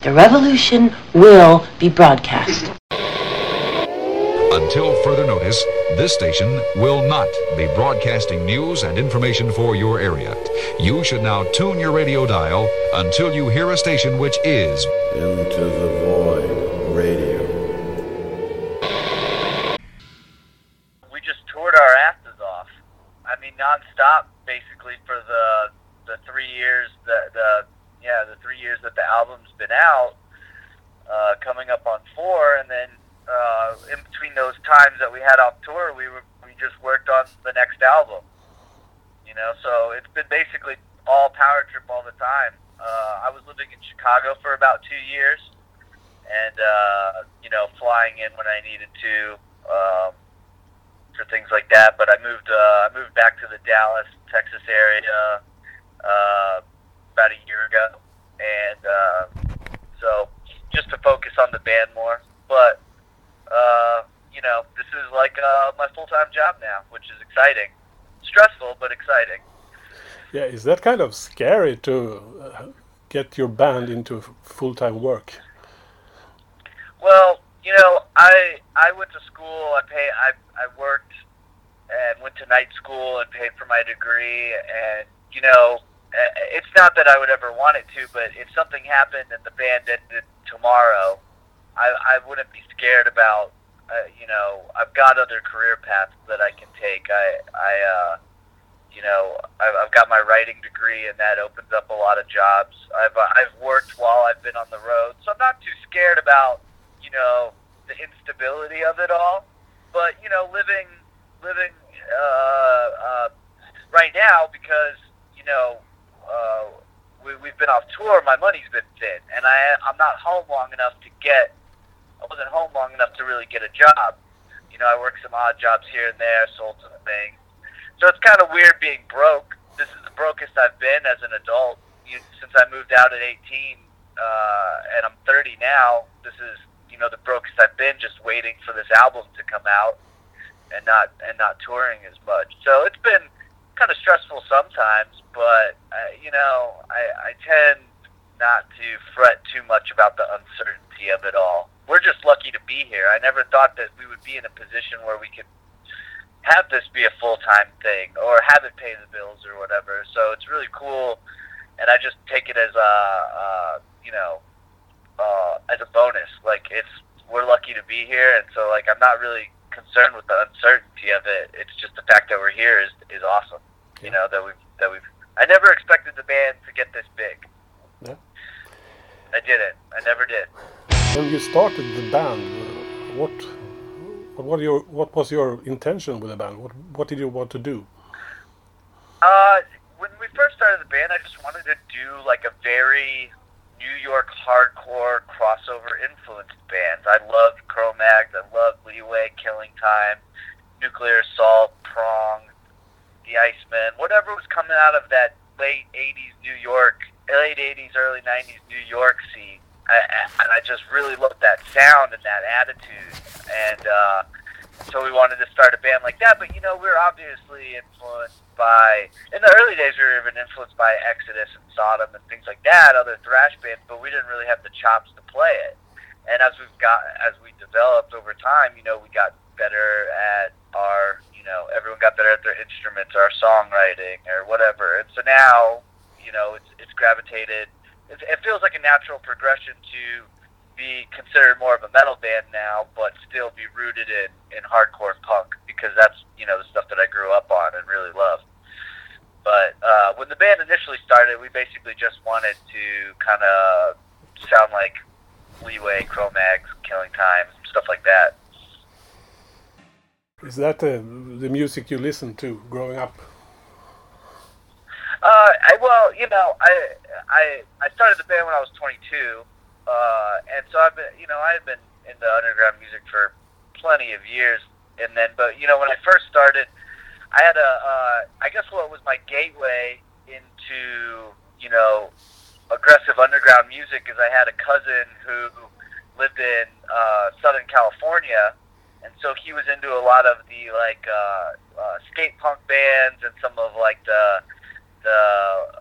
The revolution will be broadcast. Until further notice, this station will not be broadcasting news and information for your area. You should now tune your radio dial until you hear a station which is Into the Void Radio. we just toured our asses off. I mean, nonstop, basically for the the three years that the yeah the three years that the album's been out, uh, coming up on four, and then uh, in between those times that we had off tour, we were we just worked on the next album. You know, so it's been basically all power trip all the time. Uh, I was living in Chicago for about two years, and uh, you know, flying in when I needed to. Um, for things like that. But I moved uh, I moved back to the Dallas, Texas area uh, about a year ago, and uh, so just to focus on the band more. But uh, you know, this is like uh, my full time job now, which is exciting, stressful but exciting. Yeah, is that kind of scary to uh, get your band into full time work? Well, you know, I I went to school. I pay. I I worked and went to night school and paid for my degree. And you know, it's not that I would ever want it to, but if something happened and the band ended tomorrow, I I wouldn't be scared about. Uh, you know, I've got other career paths that I can take. I I uh, you know, I've, I've got my writing degree, and that opens up a lot of jobs. I've uh, I've worked while I've been on the road, so I'm not too scared about you know the instability of it all. But you know, living living uh, uh, right now because you know uh, we, we've been off tour. My money's been thin, and I I'm not home long enough to get. I wasn't home long enough to really get a job. You know, I worked some odd jobs here and there, sold some things. So it's kind of weird being broke. This is the brokest I've been as an adult you, since I moved out at 18, uh, and I'm 30 now. This is you know the brokest I've been just waiting for this album to come out and not and not touring as much. So it's been kind of stressful sometimes, but uh, you know I, I tend not to fret too much about the uncertainty of it all. We're just lucky to be here. I never thought that we would be in a position where we could have this be a full time thing or have it pay the bills or whatever. So it's really cool, and I just take it as a, uh, you know, uh, as a bonus. Like it's we're lucky to be here, and so like I'm not really concerned with the uncertainty of it. It's just the fact that we're here is is awesome. You know that we've that we've. I never expected the band to get this big. Yeah. I didn't. I never did. When you started the band, uh, what what what, your, what was your intention with the band? What what did you want to do? Uh, when we first started the band, I just wanted to do like a very New York hardcore crossover influenced band. I loved Cro-Mags, I loved Leeway, Killing Time, Nuclear Assault, Prong, The Icemen, whatever was coming out of that late '80s New York, late '80s, early '90s New York scene. I, and I just really loved that sound and that attitude, and uh, so we wanted to start a band like that. But you know, we were obviously influenced by in the early days we were even influenced by Exodus and Sodom and things like that, other thrash bands, but we didn't really have the chops to play it. And as we've got as we developed over time, you know, we got better at our know, everyone got better at their instruments, our songwriting or whatever. And so now, you know, it's it's gravitated it, it feels like a natural progression to be considered more of a metal band now, but still be rooted in, in hardcore punk because that's you know the stuff that I grew up on and really love. But uh, when the band initially started, we basically just wanted to kind of sound like Leeway, Cro-Mags, Killing Time, stuff like that. Is that the music you listened to growing up? Uh, I, well, you know, I I I started the band when I was 22, uh, and so I've been, you know, I had been into underground music for plenty of years, and then, but you know, when I first started, I had a, uh, I guess what was my gateway into, you know, aggressive underground music is I had a cousin who lived in uh, Southern California, and so he was into a lot of the like uh, uh, skate punk bands and some of like the the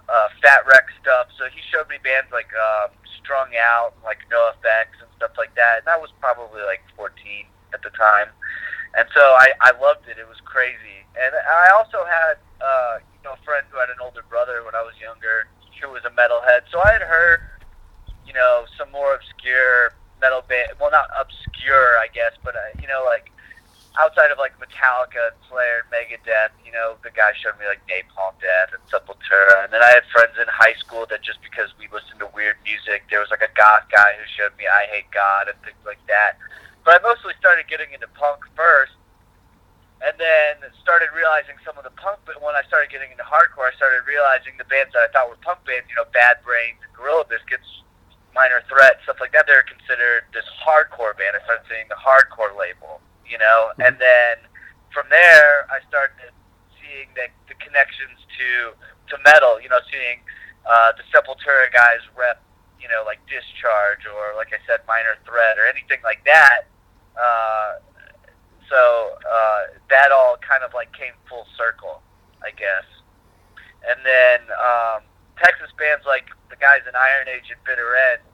uh, Fat Wreck stuff. So he showed me bands like um, Strung Out, like NOFX and stuff like that. And I was probably like 14 at the time, and so I I loved it. It was crazy. And I also had uh, you know a friend who had an older brother when I was younger who was a metalhead. So I had heard you know some more obscure metal band. Well, not obscure, I guess, but uh, you know like outside of like Metallica Slayer Megadeth, you know, the guy showed me like Napalm Death and Sepultura, and then I had friends in high school that just because we listened to weird music, there was like a goth guy who showed me I Hate God and things like that. But I mostly started getting into punk first, and then started realizing some of the punk. But when I started getting into hardcore, I started realizing the bands that I thought were punk bands, you know, Bad Brains, Gorilla Biscuits, Minor Threat, stuff like that. They're considered this hardcore band. I started seeing the hardcore label you know. And then from there, I started seeing the, the connections to to metal, you know, seeing uh, the Sepultura guys rep, you know, like Discharge or like I said, Minor Threat or anything like that. Uh, so uh, that all kind of like came full circle, I guess. And then um, Texas bands like the guys in Iron Age and Bitter End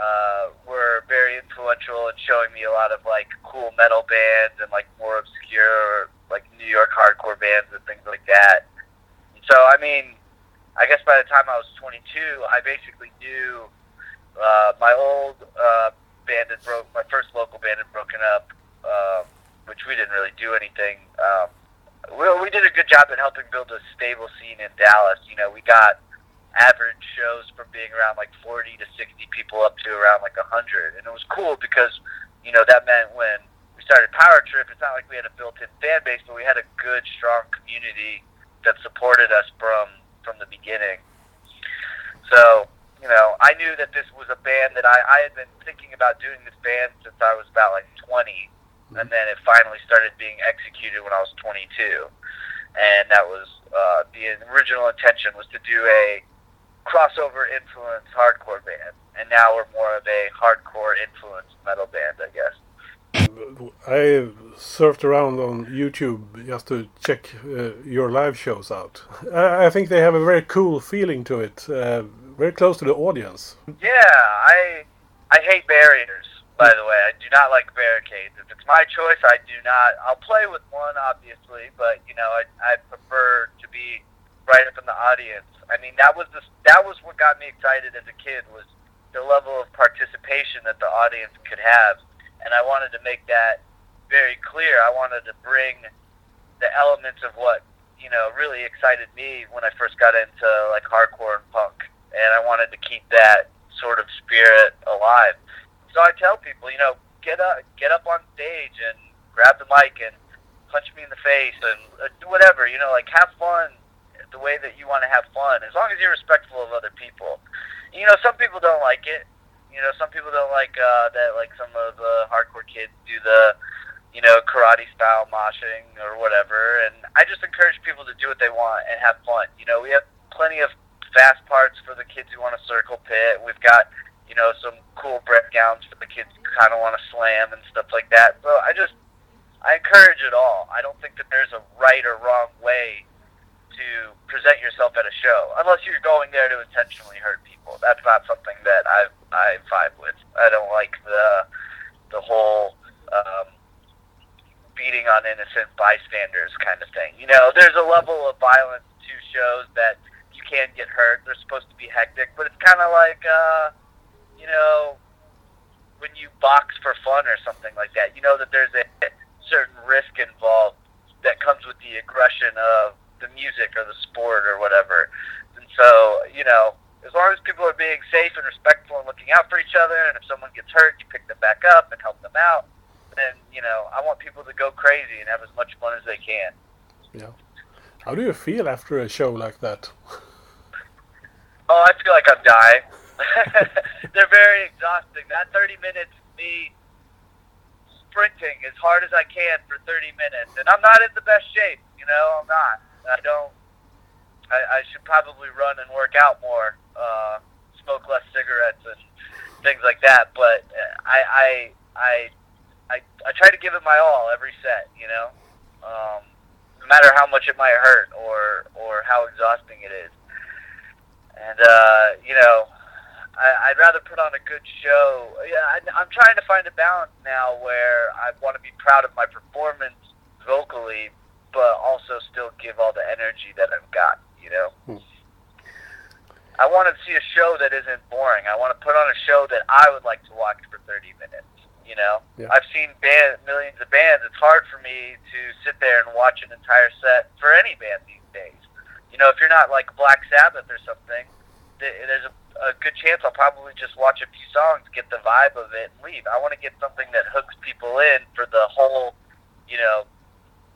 uh, were very influential in showing me a lot of like cool metal bands and like more obscure like New York hardcore bands and things like that. So I mean, I guess by the time I was 22, I basically knew uh, my old uh, band had broke. My first local band had broken up, uh, which we didn't really do anything. Um, we, we did a good job at helping build a stable scene in Dallas. You know, we got average shows from being around like 40 to 60 people up to around like 100. And it was cool because, you know, that meant when we started Power Trip, it's not like we had a built-in fan base, but we had a good, strong community that supported us from from the beginning. So, you know, I knew that this was a band that I, I had been thinking about doing this band since I was about like 20, and then it finally started being executed when I was 22. And that was uh, the original intention was to do a crossover influence hardcore band, and now we're more of a hardcore influence metal band, I guess. I surfed around on YouTube just to check uh, your live shows out. I, I think they have a very cool feeling to it, uh, very close to the audience. Yeah, I I hate barriers. By the way, I do not like barricades. If it's my choice, I do not. I'll play with one, obviously, but you know, I I prefer to be right up in the audience I mean, that was the that was what got me excited as a kid was the level of participation that the audience could have, and I wanted to make that very clear. I wanted to bring the elements of what you know really excited me when I first got into like hardcore and punk, and I wanted to keep that sort of spirit alive. So I tell people, you know, get up, get up on stage and grab the mic and punch me in the face and uh, do whatever, you know, like have fun the way that you want to have fun, as long as you're respectful of other people. You know, some people don't like it. You know, some people don't like uh, that. Like some of the hardcore kids do the, you know, karate style moshing or whatever. And I just encourage people to do what they want and have fun. You know, we have plenty of fast parts for the kids who want to circle pit. We've got, you know, some cool breakdowns for the kids who kind of want to slam and stuff like that. So I just, I encourage it all. I don't think that there's a right or wrong way to present yourself at a show, unless you're going there to intentionally hurt people. That's not something that I I vibe with. I don't like the the whole um, beating on innocent bystanders kind of thing. You know, there's a level of violence to shows that you can get hurt. They're supposed to be hectic, but it's kind of like uh, you know when you box for fun or something like that. You know that there's a certain risk involved that comes with the aggression of the music or the sport or whatever. And so, you know, as long as people are being safe and respectful and looking out for each other, and if someone gets hurt, you pick them back up and help them out. Then you know, I want people to go crazy and have as much fun as they can. Yeah. How do you feel after a show like that? Oh, I feel like I'm dying. They're very exhausting. That 30 minutes, me sprinting as hard as I can for 30 minutes, and I'm not in the best shape. You know, I'm not. I don't. I, I should probably run and work out more, uh, smoke less cigarettes and things like that. But I, I, I, I, I try to give it my all every set. You know, um, no matter how much it might hurt or or how exhausting it is. And uh, you know, I, I'd rather put on a good show. Yeah, I, I'm trying to find a balance now where I want to be proud of my performance vocally, but also still give all the energy that I've got. You know. Hmm. I want to see a show that isn't boring. I want to put on a show that I would like to watch for 30 minutes. You know, Yeah. I've seen band, millions of bands. It's hard for me to sit there and watch an entire set for any band these days. You know, if you're not like Black Sabbath or something, there's a, a good chance I'll probably just watch a few songs, get the vibe of it, and leave. I want to get something that hooks people in for the whole, you know,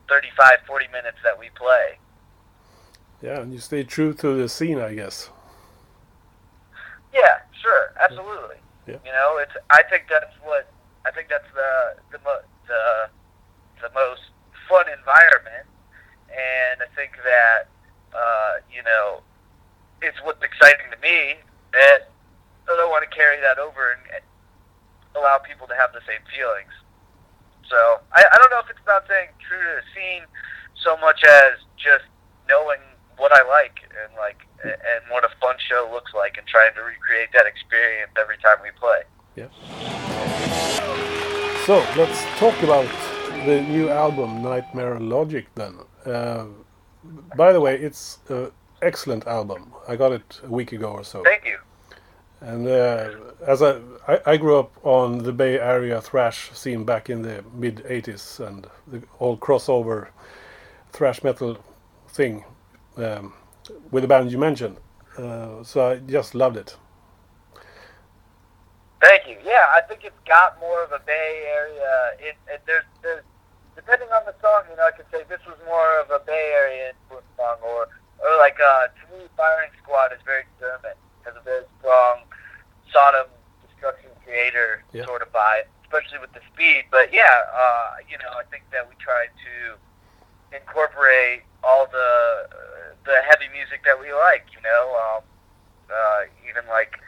35, 40 minutes that we play. Yeah, and you stay true to the scene, I guess. Yeah, sure, absolutely. Yeah. You know, it's. I think that's what. I think that's the the mo- the the most fun environment, and I think that uh, you know, it's what's exciting to me. And I don't want to carry that over and allow people to have the same feelings. So I, I don't know if it's about staying true to the scene so much as just knowing what I like and like and what a fun show looks like and trying to recreate that experience every time we play. Yeah. So let's talk about the new album Nightmare Logic then. Uh, by the way, it's an excellent album. I got it a week ago or so. Thank you. And uh, as I, I, I grew up on the Bay Area thrash scene back in the mid '80s, and the whole crossover thrash metal thing um, with the band you mentioned. Uh, so I just loved it. Thank you. Yeah, I think it's got more of a Bay Area. It, it there's, there's depending on the song, you know, I could say this was more of a Bay Area song, or or like uh, to me, Firing Squad is very German, has a very strong Sodom Destruction Kreator Yeah. sort of vibe, especially with the speed. But yeah, uh, you know, I think that we tried to incorporate all the the heavy music that we like. You know, um, uh, even like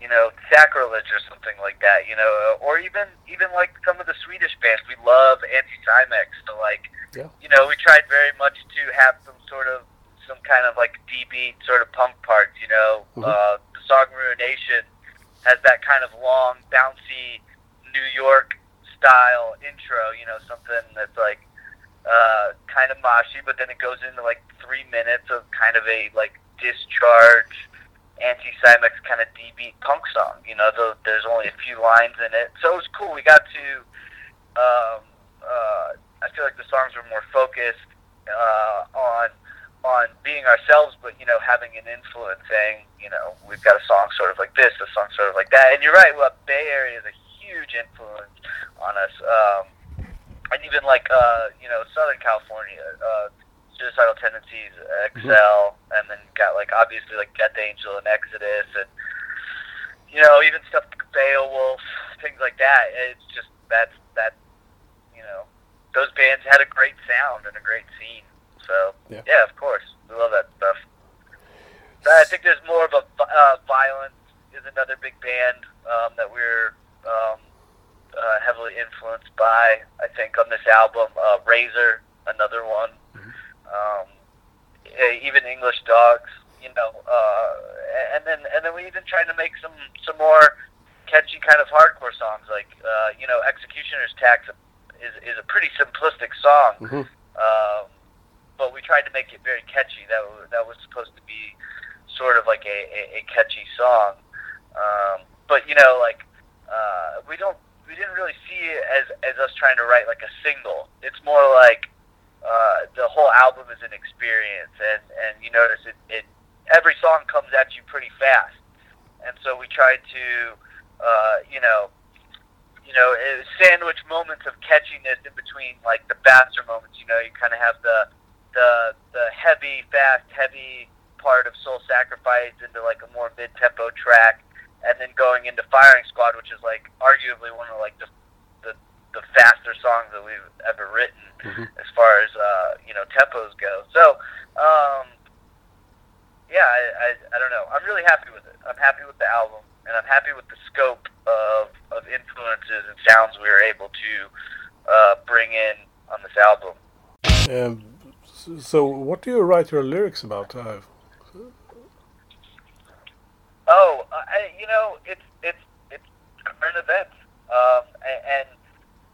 you know sacrilege or something like that. You know, or even even like some of the Swedish bands. We love Anti-Cimex, so like Yeah. you know, we tried very much to have some sort of some kind of like D-beat sort of punk parts. You know, Mhm. uh, the song Ruination has that kind of long, bouncy New York style intro. You know, something that's like uh, kind of moshy, but then it goes into like three minutes of kind of a like discharge, anti-Cimex kind of D-beat punk song. You know, the, there's only a few lines in it, so it was cool. We got to. Um, uh, I feel like the songs were more focused uh, on on being ourselves, but you know, having an influence. Saying, you know, we've got a song sort of like this, a song sort of like that. And you're right. Well, Bay Area is a huge influence on us. Um, and even like uh, you know Southern California, uh, suicidal tendencies, Excel, and then got like obviously like Death Angel and Exodus, and you know even stuff like Beowulf, things like that. It's just that's that you know those bands had a great sound and a great scene. So Yeah. yeah, of course we love that stuff. So I think there's more of a uh, Vio-lence is another big band um, that we're um, uh, heavily influenced by. I think on this album, uh, Razor, another one. Um, eh, even English Dogs, you know, uh, and then and then we even tried to make some some more catchy kind of hardcore songs, like uh, you know, Executioner's Tax is is a pretty simplistic song, Mhm. um, but we tried to make it very catchy. That was, that was supposed to be sort of like a, a, a catchy song, um, but you know, like uh, we don't we didn't really see it as as us trying to write like a single. It's more like uh, the whole album is an experience, and and you notice it, it every song comes at you pretty fast, and so we tried to uh, you know you know sandwich moments of catchiness in between like the faster moments. You know, you kind of have the the the heavy, fast, heavy part of Soul Sacrifice into like a more mid tempo track, and then going into Firing Squad, which is like arguably one of like the the, the faster songs that we've ever written Mhm. as far as uh, you know tempos go. So um, yeah, I, I I don't know. I'm really happy with it. I'm happy with the album, and I'm happy with the scope of of influences and sounds we were able to uh, bring in on this album. Um, So, what do you write your lyrics about? Uh, Oh, I, you know, it's it's it's current events, um, and,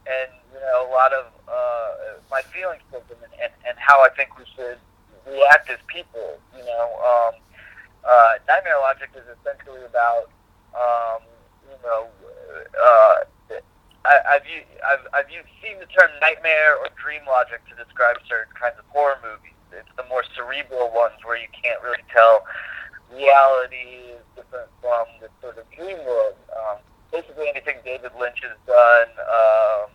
and you know a lot of uh, my feelings towards them, and, and and how I think we should react as people. You know, um, uh, Nightmare Logic is essentially about um, you know. Uh, I, I've, u- I've, I've seen the term nightmare or dream logic to describe certain kinds of horror movies. It's the more cerebral ones where you can't really tell reality different from the sort of dream world. Um, basically, anything David Lynch has done, um,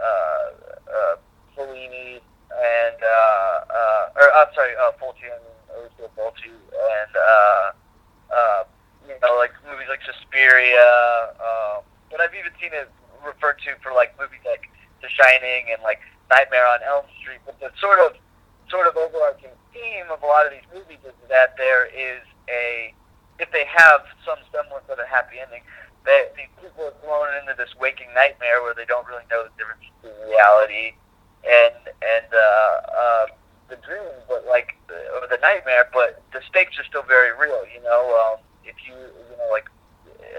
uh, uh, Fellini, and uh, uh, or I'm sorry, uh, Fulci and Ursula Fulci, and uh, uh, you know, like movies like Suspiria. Um, but I've even seen it referred to for like movies like The Shining and like Nightmare on Elm Street. But the sort of sort of overarching theme of a lot of these movies is that there is a if they have some semblance of a happy ending, they, these people are thrown into this waking nightmare where they don't really know the difference between reality and and uh, uh, the dream, but like or the nightmare. But the stakes are still very real. You know, um, if you you know like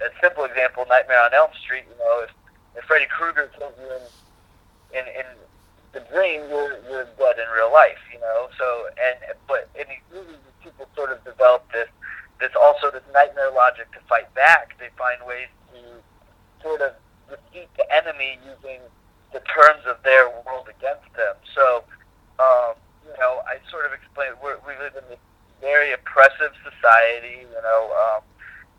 a simple example, Nightmare on Elm Street. You know, if if Freddy Krueger kills you in in, in the dream, you're you're dead in real life. You know, so and but in these movies, people sort of develop this this also this nightmare logic to fight back. They find ways to sort of defeat the enemy using the terms of their world against them. So, um, you know, I sort of explained we're, we live in this very oppressive society. You know, um,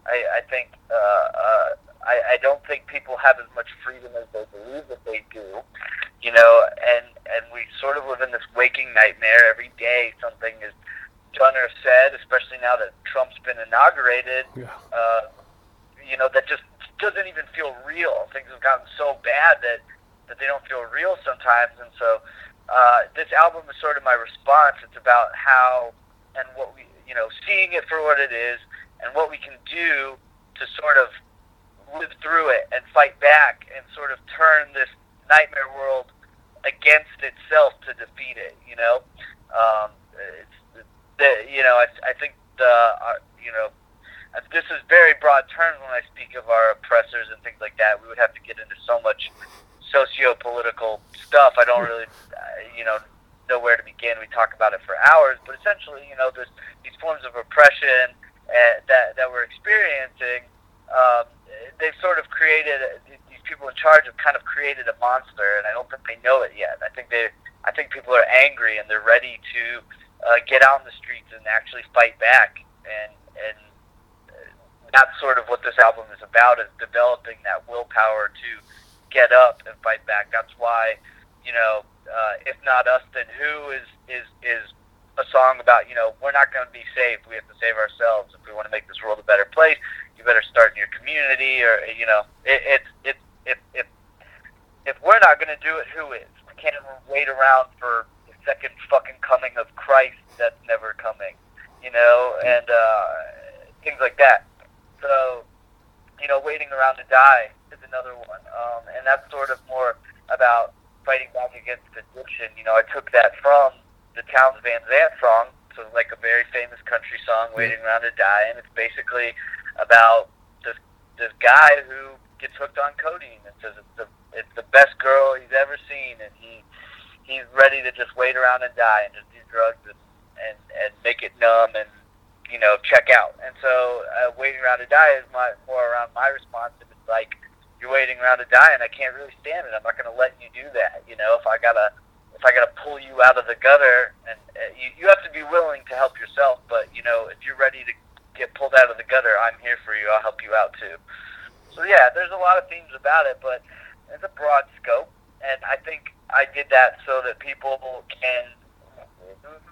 I, I think uh, uh, I, I don't think people have as much freedom as they believe that they do. You know, and and we sort of live in this waking nightmare every day. Something is or said, especially now that Trump's been inaugurated. yeah. Uh, you know, that just doesn't even feel real. Things have gotten so bad that that they don't feel real sometimes, and so uh, this album is sort of my response. It's about how and what we, you know, seeing it for what it is, and what we can do to sort of live through it and fight back and sort of turn this nightmare world against itself to defeat it. You know, um, it's, the, you know, I, I think the, uh, you know, uh, this is very broad terms when I speak of our oppressors and things like that. We would have to get into so much socio-political stuff. I don't really, uh, you know, know where to begin. We talk about it for hours, but essentially, you know, there's these forms of oppression uh, that that we're experiencing. Um, they've sort of created these people in charge have kind of created a monster, and I don't think they know it yet. I think they, I think people are angry and they're ready to uh, get out in the streets and actually fight back. And and uh, that's sort of what this album is about: is developing that willpower to get up and fight back. That's why, you know, uh, if not us, then who is is is a song about you know we're not going to be saved. We have to save ourselves if we want to make this world a better place. You better start in your community, or you know, it, it's it's if if if we're not going to do it, who is? We can't wait around for second fucking coming of Christ that's never coming, you know, and uh, things like that. So, you know, waiting around to die is another one, um, and that's sort of more about fighting back against addiction. You know, I took that from the Townes Van Zandt song, so like a very famous country song, "Waiting Around to Die," and it's basically about this this guy who gets hooked on codeine and says it's the it's the best girl he's ever seen, and he he's ready to just wait around and die and just do drugs and and, and make it numb and you know check out. And so, uh, waiting around to die is my more around my response. If it's like you're waiting around to die, and I can't really stand it. I'm not going to let you do that. You know, if I gotta if I gotta pull you out of the gutter, and uh, you you have to be willing to help yourself. But you know, if you're ready to get pulled out of the gutter, I'm here for you. I'll help you out too. So yeah, there's a lot of themes about it, but it's a broad scope, and I think I did that so that people can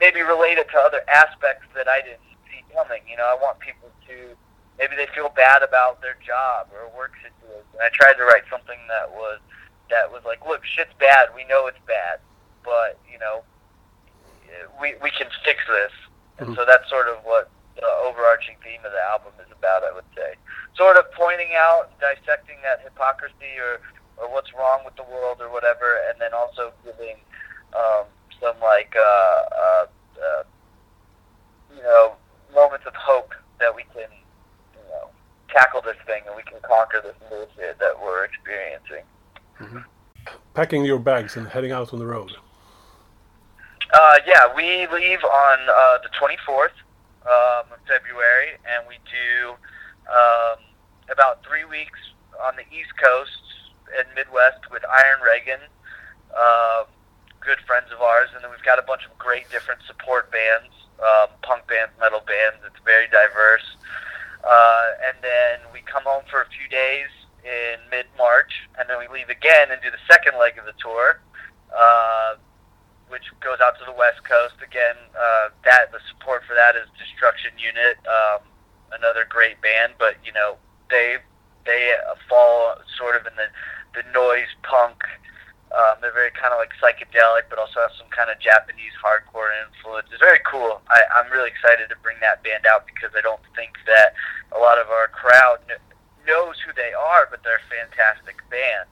maybe relate it to other aspects that I didn't see coming. You know, I want people to maybe they feel bad about their job or work situation. I tried to write something that was that was like, look, shit's bad. We know it's bad, but you know, we we can fix this. And mm-hmm. so that's sort of what the overarching theme of the album is about. I would say, sort of pointing out, dissecting that hypocrisy or or what's wrong with the world or whatever, and then also giving um, some like uh, uh, uh, you know moments of hope that we can you know tackle this thing and we can conquer this bullshit that we're experiencing. Packing your bags and heading out on the road. Uh, yeah, we leave on uh, the 24th um, of February, and we do um, about three weeks on the East Coast and Midwest with Iron Reagan, uh, good friends of ours, and then we've got a bunch of great different support bands, um, punk bands, metal bands. It's very diverse. Uh, and then we come home for a few days in mid-March, and then we leave again and do the second leg of the tour. Uh, which goes out to the West Coast. Again, uh, that the support for that is Destruction Unit, um, another great band, but you know they they uh, fall sort of in the the noise punk. Um, they're very kind of like psychedelic, but also have some kind of Japanese hardcore influence. It's very cool. I, I'm really excited to bring that band out because I don't think that a lot of our crowd kn- knows who they are, but they're a fantastic band.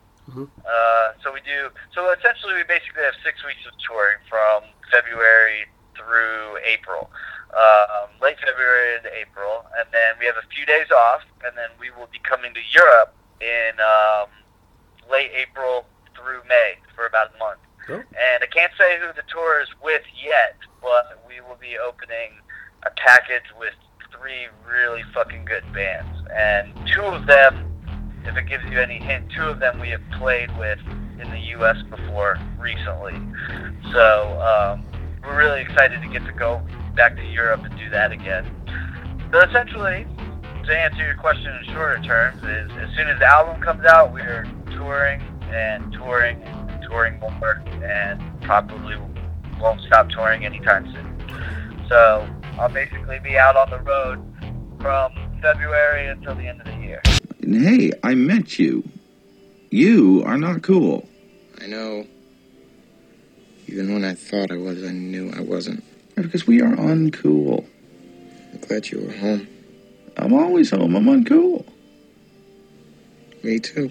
Uh, so we do. So essentially, we basically have six weeks of touring from February through April, um, late February into April, and then we have a few days off, and then we will be coming to Europe in um, late April through May for about a month. Oh. And I can't say who the tour is with yet, but we will be opening a package with three really fucking good bands, and two of them if it gives you any hint, two of them we have played with in the U.S. before recently. So um, we're really excited to get to go back to Europe and do that again. So essentially, to answer your question in shorter terms, is as soon as the album comes out, we are touring and touring and touring more, and probably won't stop touring anytime soon. So I'll basically be out on the road from February until the end of the year. And hey, I met you. You are not cool. I know. Even when I thought I was, I knew I wasn't. Because we are uncool. I'm glad you were home. I'm always home. I'm uncool. Me too.